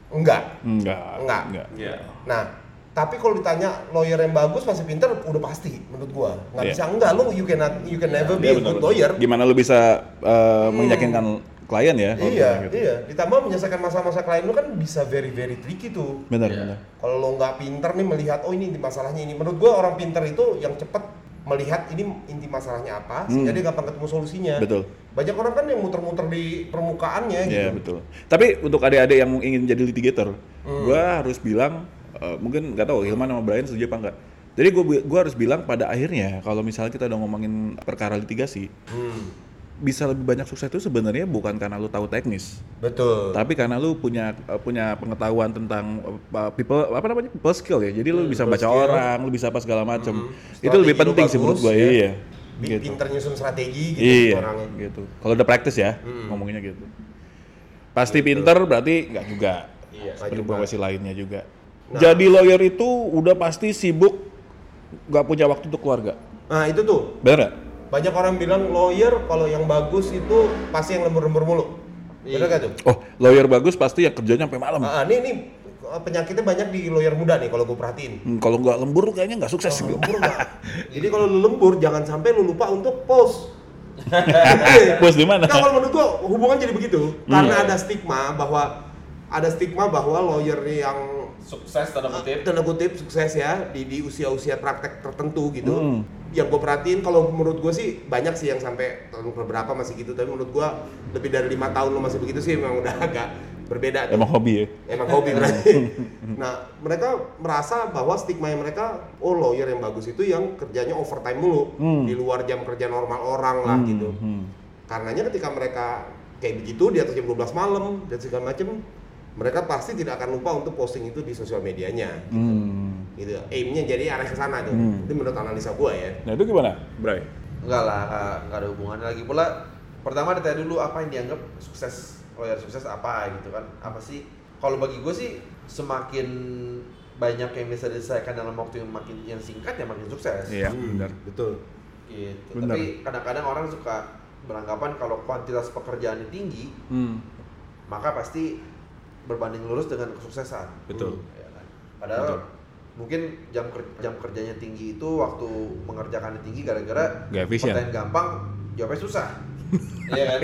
enggak Enggak. Enggak. Iya. Nah, tapi kalau ditanya lawyer yang bagus pasti pinter, udah pasti menurut gua. Nggak Iya. bisa enggak lu you cannot you can never be Iya, a good lawyer. Gimana lu bisa uh, meyakinkan klien ya? Iya, gitu. iya. Ditambah menyelesaikan masalah-masalah klien lu kan bisa very very tricky tuh. Benar, Iya. benar. Kalau lo nggak pinter nih melihat oh ini inti masalahnya ini. Menurut gua orang pinter itu yang cepet melihat ini inti masalahnya apa sehingga Hmm. dia gampang ketemu solusinya. Betul. Banyak orang kan yang muter-muter di permukaannya gitu. Iya betul. Tapi untuk adik-adik yang ingin jadi litigator, Hmm. gua harus bilang uh, mungkin nggak tahu Hilman sama Brian setuju apa enggak. Jadi gua gua harus bilang pada akhirnya kalau misalnya kita udah ngomongin perkara litigasi, Hmm. Bisa lebih banyak sukses itu sebenarnya bukan karena lu tahu teknis, Betul. tapi karena lu punya uh, punya pengetahuan tentang uh, people apa namanya people skill ya. Jadi lu bisa people baca skill. orang, lu bisa apa segala macam. Hmm. Itu lebih penting sih menurut gua. ya. Iya. Gitu. Pinter nyusun strategi gitu Iya, orangnya. gitu. Kalau udah praktis ya, Hmm. ngomonginnya gitu. Pasti pinter berarti nggak juga. Iya. Seperti profesi lainnya juga. Nah. Jadi lawyer itu udah pasti sibuk, nggak punya waktu untuk keluarga. Nah, itu tuh nggak? Banyak orang bilang lawyer kalau yang bagus itu pasti yang lembur-lembur mulu. Iya. Bener gak tuh? Oh, lawyer bagus pasti ya kerjanya sampai malam. Ah, ini nih penyakitnya banyak di lawyer muda nih kalau gue perhatiin. Hmm, kalau nggak lembur kayaknya nggak sukses. Kalau lembur nggak. Jadi kalau lu lembur jangan sampai lu lupa untuk post. (laughs) Bos di mana? Nah, kalau menurut gua hubungan jadi begitu Hmm. karena ada stigma bahwa ada stigma bahwa lawyer yang Sukses tanda kutip. tanda kutip sukses ya di di usia-usia praktek tertentu gitu. Hmm. Yang gue perhatiin kalau menurut gue sih banyak sih yang sampai tahun beberapa masih gitu, tapi menurut gue lebih dari lima tahun lo masih begitu sih memang udah (laughs) agak berbeda. tuh. Emang hobi ya. Emang hobi berarti. (laughs) nah, mereka merasa bahwa stigma yang mereka, oh lawyer yang bagus itu yang kerjanya overtime mulu, Hmm. di luar jam kerja normal orang lah Hmm, gitu. hmm. Karenanya ketika mereka kayak begitu di atas jam 12 malam dan segala macem, mereka pasti tidak akan lupa untuk posting itu di sosial medianya. Hmm. Gitu. Aimnya jadi arah ke sana tuh. Hmm. Itu menurut analisa gua ya. Nah itu gimana, Bray? Enggak lah, nggak, nggak ada hubungannya lagi pula. Pertama ditanya dulu apa yang dianggap sukses, lawyer sukses apa gitu kan? Apa sih? Kalau bagi gue sih semakin banyak yang bisa diselesaikan dalam waktu yang makin yang singkat ya makin sukses. Iya, Hmm, benar. Betul. Gitu. Benar. Tapi kadang-kadang orang suka beranggapan kalau kuantitas pekerjaannya tinggi, Hmm. maka pasti berbanding lurus dengan kesuksesan. Betul. Ya kan? Padahal Betul. mungkin jam ker- jam kerjanya tinggi itu waktu mengerjakannya tinggi gara-gara pertanyaan gampang jawabnya susah (laughs) iya kan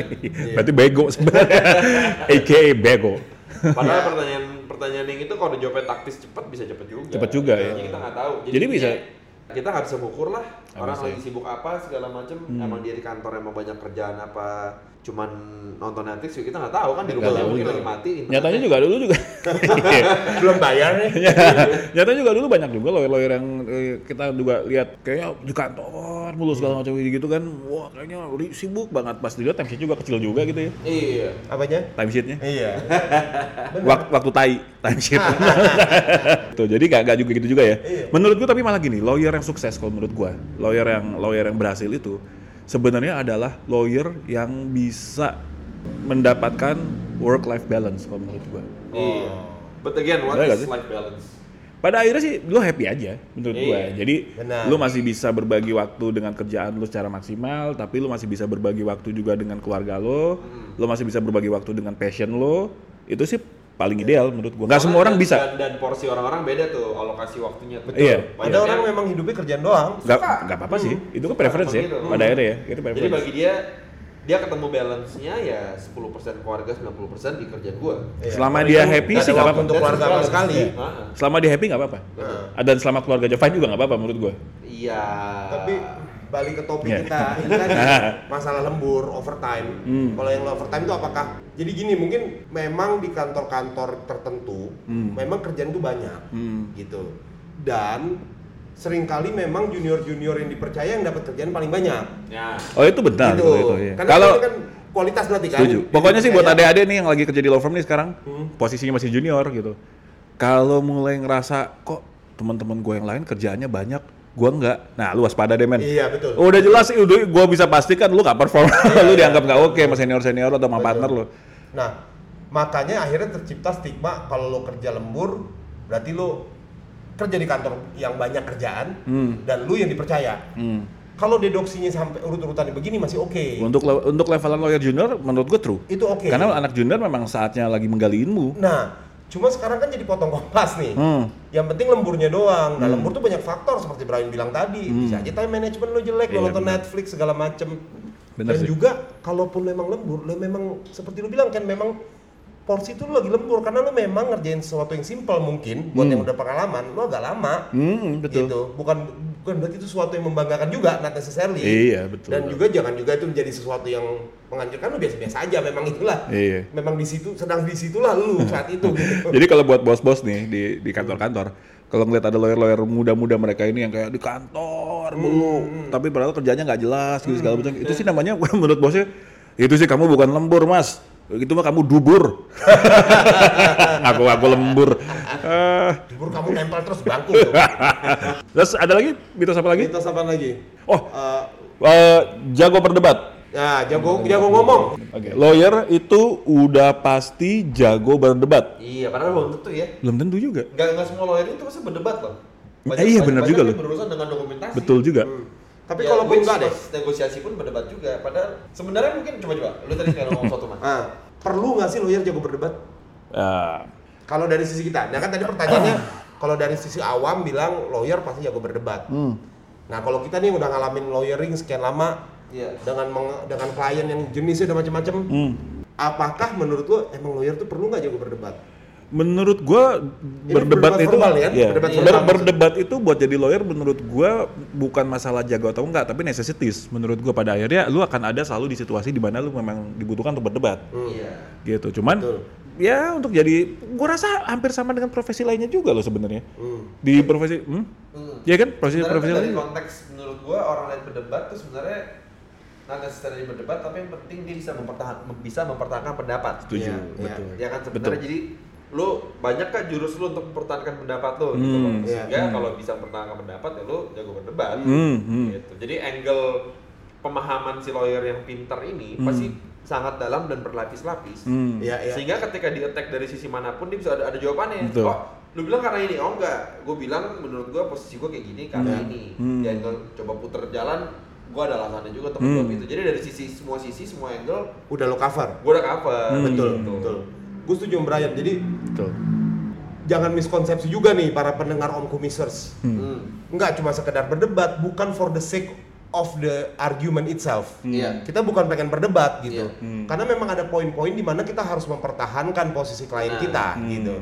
Berarti bego sebenarnya. (laughs) AKA bego. padahal pertanyaan pertanyaan yang itu kalau dijawabnya taktis cepat bisa cepet juga Cepet juga, ya. Jadi kita nggak tahu Jadi bisa- intinya kita nggak bisa mengukur lah orang lagi sibuk apa segala macem Hmm. emang dia di kantor emang banyak kerjaan apa cuman nonton Netflix ya kita nggak tahu kan di tahu mungkin juga. lagi mati Nyatanya juga dulu juga. (laughs) belum bayar nih (laughs) Nyatanya juga dulu banyak juga lawyer-lawyer yang eh, kita juga lihat kayaknya di kantor mulu segala macam gitu kan. Wah, kayaknya sibuk banget pas dilihat timesheet juga kecil juga gitu ya. iya apanya Timesheetnya. iya (laughs) Wak- waktu tai timesheet. Tuh, jadi gak, gak juga gitu juga ya. Iya. Menurut gua tapi malah gini, lawyer yang sukses kalau menurut gua, lawyer yang lawyer yang berhasil itu sebenarnya adalah lawyer yang bisa mendapatkan work life balance kalau menurut gua. iya but again what nggak is sih? life balance Pada akhirnya sih lu happy aja menurut gua. Iya. Jadi Benar. lu masih bisa berbagi waktu dengan kerjaan lu secara maksimal, tapi lu masih bisa berbagi waktu juga dengan keluarga lo. Hmm. Lu masih bisa berbagi waktu dengan passion lo. Itu sih paling ideal menurut gua. Nggak semua orang Dan- bisa. dan, dan porsi orang-orang beda tuh alokasi waktunya tuh. Iya. ada Banyaknya- orang memang hidupnya kerjaan doang Nggak nggak apa-apa sih. Itu kan preference ya. Gitu. Pada akhirnya ya. Itu Jadi preference. bagi dia dia ketemu balance-nya ya 10% keluarga, 90% di kerjaan gua. Iya. Selama dia itu happy sih ada nggak waktu apa-apa. untuk keluarga sama sekali Heeh. Selama dia happy nggak apa-apa. Heeh. Dan selama keluarganya fine juga nggak apa-apa menurut gua. Iya. tapi balik ke topik Iya. kita ini kan (laughs) masalah lembur overtime Hmm. kalau yang overtime itu apakah jadi gini mungkin memang di kantor-kantor tertentu Hmm. memang kerjaan itu banyak Hmm. gitu dan sering kali memang junior-junior yang dipercaya yang dapat kerjaan paling banyak Ya. Oh itu benar gitu kalau itu ya. karena Kalau itu kan kualitas berarti kan Setuju. Pokoknya sih buat adik-adik nih yang lagi kerja di law firm nih sekarang, Hmm. posisinya masih junior gitu. Kalau mulai ngerasa kok teman-teman gue yang lain kerjaannya banyak, gua enggak. Nah, lu waspada deh, men. iya betul Udah jelas sih, udah gua bisa pastikan lu gak perform. (laughs) lu dianggap gak oke sama senior-senior atau sama Betul. partner lu. Nah, makanya akhirnya tercipta stigma kalau lo kerja lembur, berarti lo kerja di kantor yang banyak kerjaan Hmm. dan lu yang dipercaya. Hmm. Kalau deduksinya sampai urut-urutannya begini masih oke. Untuk le- untuk levelan lawyer junior menurut gue true. Itu oke. Karena anak junior memang saatnya lagi menggali ilmu. Nah, cuma sekarang kan jadi potong kompas nih. Hmm. Yang penting lemburnya doang. Nah, lembur tuh banyak faktor seperti Brian bilang tadi. Bisa aja time management lo jelek, Hmm. Iya, lo nonton. Netflix segala macem. Benar Dan sih. juga kalaupun memang lembur, lo memang seperti lo bilang kan memang porsi itu lo lagi lembur karena lo memang ngerjain sesuatu yang simpel mungkin buat yang udah pengalaman lo agak lama Hmm, betul. gitu bukan bukan berarti itu sesuatu yang membanggakan juga not necessarily Iya, betul. dan juga jangan juga itu menjadi sesuatu yang menghancurkan lo biasa-biasa aja memang itulah Iya. memang di situ sedang di situlah lu (laughs) saat itu gitu Jadi kalau buat bos-bos nih di di kantor-kantor, kalau ngeliat ada lawyer-lawyer muda-muda mereka ini yang kayak di kantor mulu, tapi padahal kerjanya nggak jelas gitu segala macam, itu sih namanya (laughs) menurut bosnya itu sih kamu bukan lembur mas, itu mah kamu dubur. (laughs) aku aku lembur. Eh, Libur kamu nempel terus bangku terus ada lagi mitos apa lagi? Mitos apa lagi? Oh, Eh, eh, jago berdebat. Ya jago jago ngomong. Oke, lawyer itu udah pasti jago berdebat. Iya, padahal belum tentu ya. Belum tentu juga. Nggak, nggak semua lawyer itu pasti berdebat loh. Eh, iya, benar juga loh. berurusan dengan dokumentasi. Betul juga. Hmm. Tapi Ya, kalaupun which enggak deh. negosiasi pun berdebat juga. Padahal sebenarnya mungkin coba-coba. Lu tadi kayak ngomong suatu mas. (laughs) Ah, perlu nggak sih lawyer jago berdebat? Ah, Kalau dari sisi kita, nah kan tadi pertanyaannya (coughs) kalau dari sisi awam bilang lawyer pasti jago berdebat. hmm. Nah kalau kita nih udah ngalamin lawyering sekian lama Iya. dengan meng- dengan klien yang jenisnya udah macam-macam, Hmm. apakah menurut lo emang lawyer tuh perlu nggak jago berdebat? Menurut gua Ini berdebat berdebat itu verbal ya? iya, Berdebat ber- verbal berdebat itu buat jadi lawyer menurut gua bukan masalah jago atau enggak, tapi necessities. Menurut gua pada akhirnya lu akan ada selalu di situasi di mana lu memang dibutuhkan untuk berdebat. Iya. Gitu. Cuman Betul. ya untuk jadi gua rasa hampir sama dengan profesi lainnya juga loh sebenarnya. Hmm. Di profesi hmm? Hmm. Iya kan? Profesi Sebenarnya profesi lain. konteks menurut gua orang lain berdebat tuh sebenarnya not necessarily berdebat tapi yang penting dia bisa mempertahan bisa mempertahankan pendapat. Setuju, Iya, betul. Ya kan sebenarnya Betul. jadi lu banyak kan jurus lu untuk mempertahankan pendapat lu gitu Hmm, loh. iya. Sehingga Hmm. kalau bisa mempertahankan pendapat ya lu jago berdebat. Hmm, hmm. Gitu. Jadi angle pemahaman si lawyer yang pintar ini Hmm. pasti sangat dalam dan berlapis-lapis. Hmm. Iya, iya. Sehingga ketika di attack dari sisi mana pun dia bisa ada, ada jawabannya. Betul. Oh, lu bilang karena ini, oh enggak. Gue bilang menurut gue posisi gue kayak gini karena Hmm. ini. Hmm. Di angle coba puter jalan, gue ada alasannya juga untuk Hmm. menjawab itu. Jadi dari sisi semua sisi, semua angle, Udah lo cover. gue udah cover. Hmm. Betul, Gitu. betul. Gue setuju sama Brian. Jadi Betul. jangan miskonsepsi juga nih para pendengar Om Kumisers. Hmm. Nggak cuma sekedar berdebat, bukan for the sake of the argument itself. Iya. Kita bukan pengen berdebat gitu. Iya. Karena memang ada poin-poin di mana kita harus mempertahankan posisi klien Nah. kita gitu.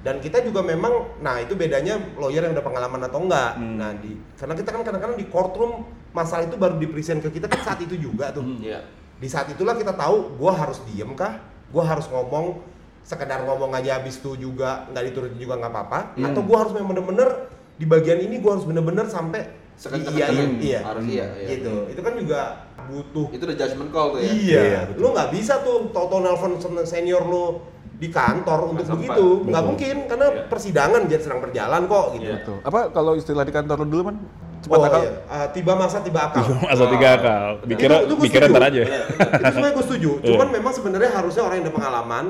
Dan kita juga memang nah itu bedanya lawyer yang udah pengalaman atau enggak. Nah, di karena kita kan kadang-kadang di courtroom masalah itu baru dipresent ke kita kan saat itu juga tuh. Iya. Di saat itulah kita tahu gua harus diem kah? Gua harus ngomong sekedar ngomong aja habis itu juga nggak diturutin juga nggak apa-apa atau gua harus memang bener-bener di bagian ini gua harus bener-bener sampai Sekenceng-kencengnya. iya Harus iya, iya. gitu itu kan juga butuh Itu udah judgment call tuh ya. iya, Iya, betul. lu nggak bisa tuh tau-tau nelfon sen- senior lu di kantor untuk sempat. begitu nggak mungkin karena Iya. persidangan jadi sedang berjalan kok gitu Iya. Betul. Apa kalau istilah di kantor lu dulu man? Cepat oh akal. iya Ah, tiba masa tiba akal Masa tiga akal. Dikira Itu- itu dikira ntar aja. itu semua gue setuju (laughs) cuman memang sebenarnya harusnya orang yang ada pengalaman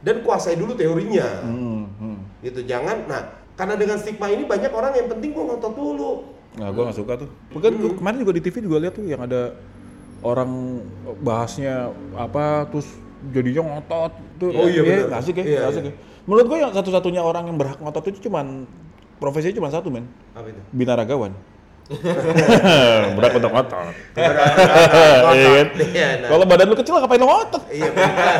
dan kuasai dulu teorinya Hmm, hmm. gitu jangan nah karena dengan stigma ini banyak orang yang penting gua ngotot dulu Nah, gua nggak suka tuh. Bukan gua kemarin juga di TV juga lihat tuh yang ada orang bahasnya apa terus jadinya ngotot tuh. Oh iya, benar. nggak asik ya, Iya, asik iya. ya. Menurut gua yang satu-satunya orang yang berhak ngotot itu cuman profesinya cuma satu men, apa itu binaragawan. (laughs) Berat untuk ngotot. Iya kan? Iya, nah. Kalau badan lu kecil ngapain lu ngotot? iya benar.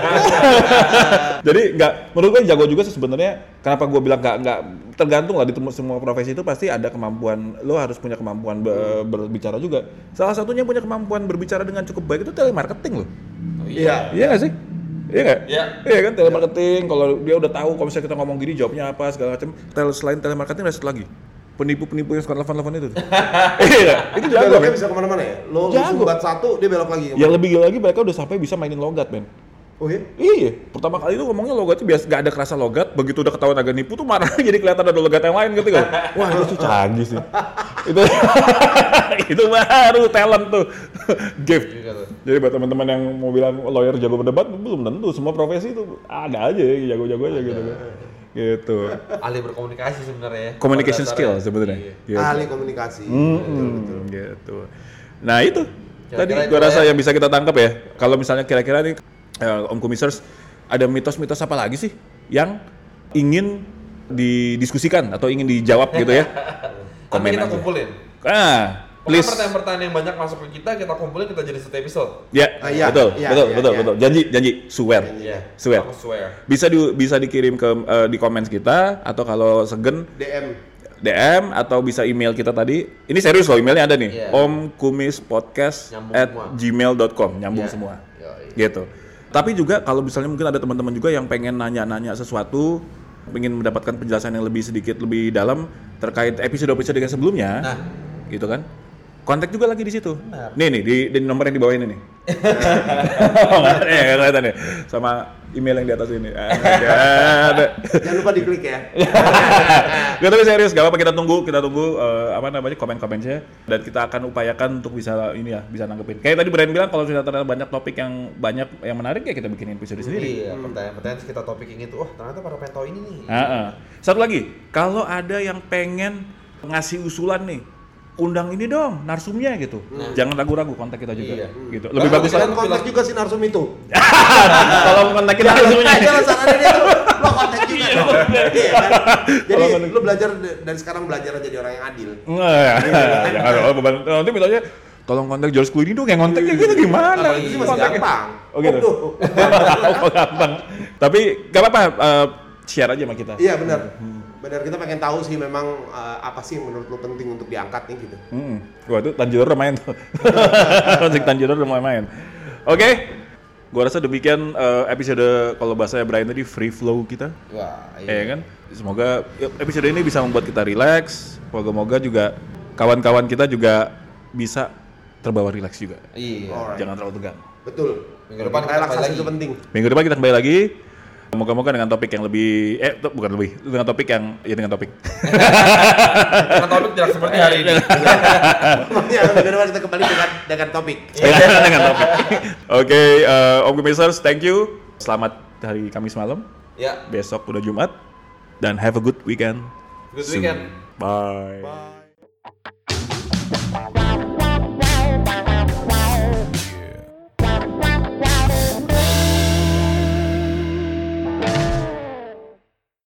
(laughs) Jadi nggak, menurut gue jago juga sih sebenarnya. Kenapa gue bilang nggak nggak tergantung lah di semua profesi itu pasti ada kemampuan. Lo harus punya kemampuan be- berbicara juga. Salah satunya punya kemampuan berbicara dengan cukup baik itu telemarketing loh. Oh, iya Iya nggak sih? Iya nggak? Iya. Iya kan telemarketing. Kalau dia udah tahu kalau misalnya kita ngomong gini jawabnya apa segala macam. Tel selain telemarketing ada satu lagi. Penipu-penipu yang suka telepon-telepon itu. (laughs) iya, itu jago beloknya kan? bisa ke mana-mana ya lo Jago. sumbat satu dia belok lagi Yang lebih gila lagi mereka udah sampai bisa mainin logat, men. oh iya Iya, pertama kali itu ngomongnya logatnya biasa gak ada kerasa logat, begitu udah ketahuan agak nipu tuh marah (laughs) jadi kelihatan ada logat yang lain gitu (laughs) kan. Wah itu sih canggih sih. itu itu baru talent tuh. Gift. Tuh. Jadi buat teman-teman yang mau bilang lawyer jago berdebat belum tentu semua profesi itu ada aja ya jago-jago aja gitu kan. Gitu. Ahli berkomunikasi sebenarnya ya. Communication skill sebenarnya. Iya. Gitu. ahli komunikasi Mm-mm, gitu. Nah itu tadi Kira-kira gua itu rasa ya. yang bisa kita tangkap ya. Kalau misalnya kira-kira nih eh, Om Komisers ada mitos-mitos apa lagi sih yang ingin didiskusikan atau ingin dijawab gitu ya? Nanti Komen kita aja. kumpulin. Ah, please. pertanyaan-pertanyaan yang banyak masuk ke kita, kita kumpulin, kita jadi satu episode. Ya, Ah, iya, betul, iya, betul, iya, betul, iya. betul. Janji, janji, swear. Iya. Swear. Aku swear. Bisa di, bisa dikirim ke eh, di komen kita atau kalau segen DM DM atau bisa email kita tadi. Ini serius loh emailnya ada nih. Iya. Om Kumis Podcast Nyambung at semua. gmail.com nyambung Iya. semua. Yoi. Gitu. Tapi juga kalau misalnya mungkin ada teman-teman juga yang pengen nanya-nanya sesuatu, pengen mendapatkan penjelasan yang lebih sedikit lebih dalam terkait episode-episode yang sebelumnya, Nah. gitu kan? Kontak juga lagi di situ. Benar. Nih nih di, di nomor yang di bawah ini nih. (laughs) oh, ya, kelihatan ya. Sama email yang di atas ini. Ah, (laughs) jangan lupa diklik ya (laughs) Gak tapi serius, gak apa-apa kita tunggu, kita tunggu eh, apa namanya komen-komennya dan kita akan upayakan untuk bisa ini ya, bisa nanggepin. Kayak tadi Brian bilang kalau sudah ternyata banyak topik yang banyak yang menarik ya kita bikin episode sendiri. Iya, pertanyaan-pertanyaan kita topik ini tuh, wah ternyata para pengen tahu ini nih. Ah, ah. Satu lagi, kalau ada yang pengen ngasih usulan nih, undang ini dong narsumnya gitu. Jangan ragu-ragu kontak kita juga Iya. gitu. Lebih Bahkan bagus lagi kontak juga si narsum itu (laughs) kalau kontakin narsumnya. Nah, jangan lo kontak juga dong. (laughs) Iya kan? jadi kontak- lu belajar dari sekarang belajar jadi orang yang adil Nggak, (laughs) jangan oh. Nanti mintanya tolong kontak George Clooney dong, yang kontaknya gitu gimana? Sih masih gampang Oh gitu. Oh gampang. Tapi gak apa-apa, eh, share aja sama kita. iya benar benar kita pengen tahu sih memang eh, apa sih menurut lu penting untuk diangkat nih gitu Hmm. Wah itu Tanjiro udah main tuh. (laughs) Musik Tanjiro udah mulai main. Oke, gua rasa demikian eh, episode kalau bahasa Brian tadi free flow kita. Wah, Ya kan? Semoga episode ini bisa membuat kita relax. Moga-moga juga kawan-kawan kita juga bisa terbawa relax juga. Iya. Alright. Jangan terlalu tegang. betul Minggu depan kita relaksasi kembali itu lagi. penting Minggu depan kita kembali lagi. Moga-moga dengan topik yang lebih eh tuh, bukan lebih, dengan topik yang ya dengan topik. Karena topik tidak seperti hari ini. Depan kita kembali dengan dengan topik dengan topik. Oke, eh, Om Gemisers, thank you. Selamat hari Kamis malam. Ya, Besok udah Jumat dan have a good weekend. good soon. weekend. Bye. Bye.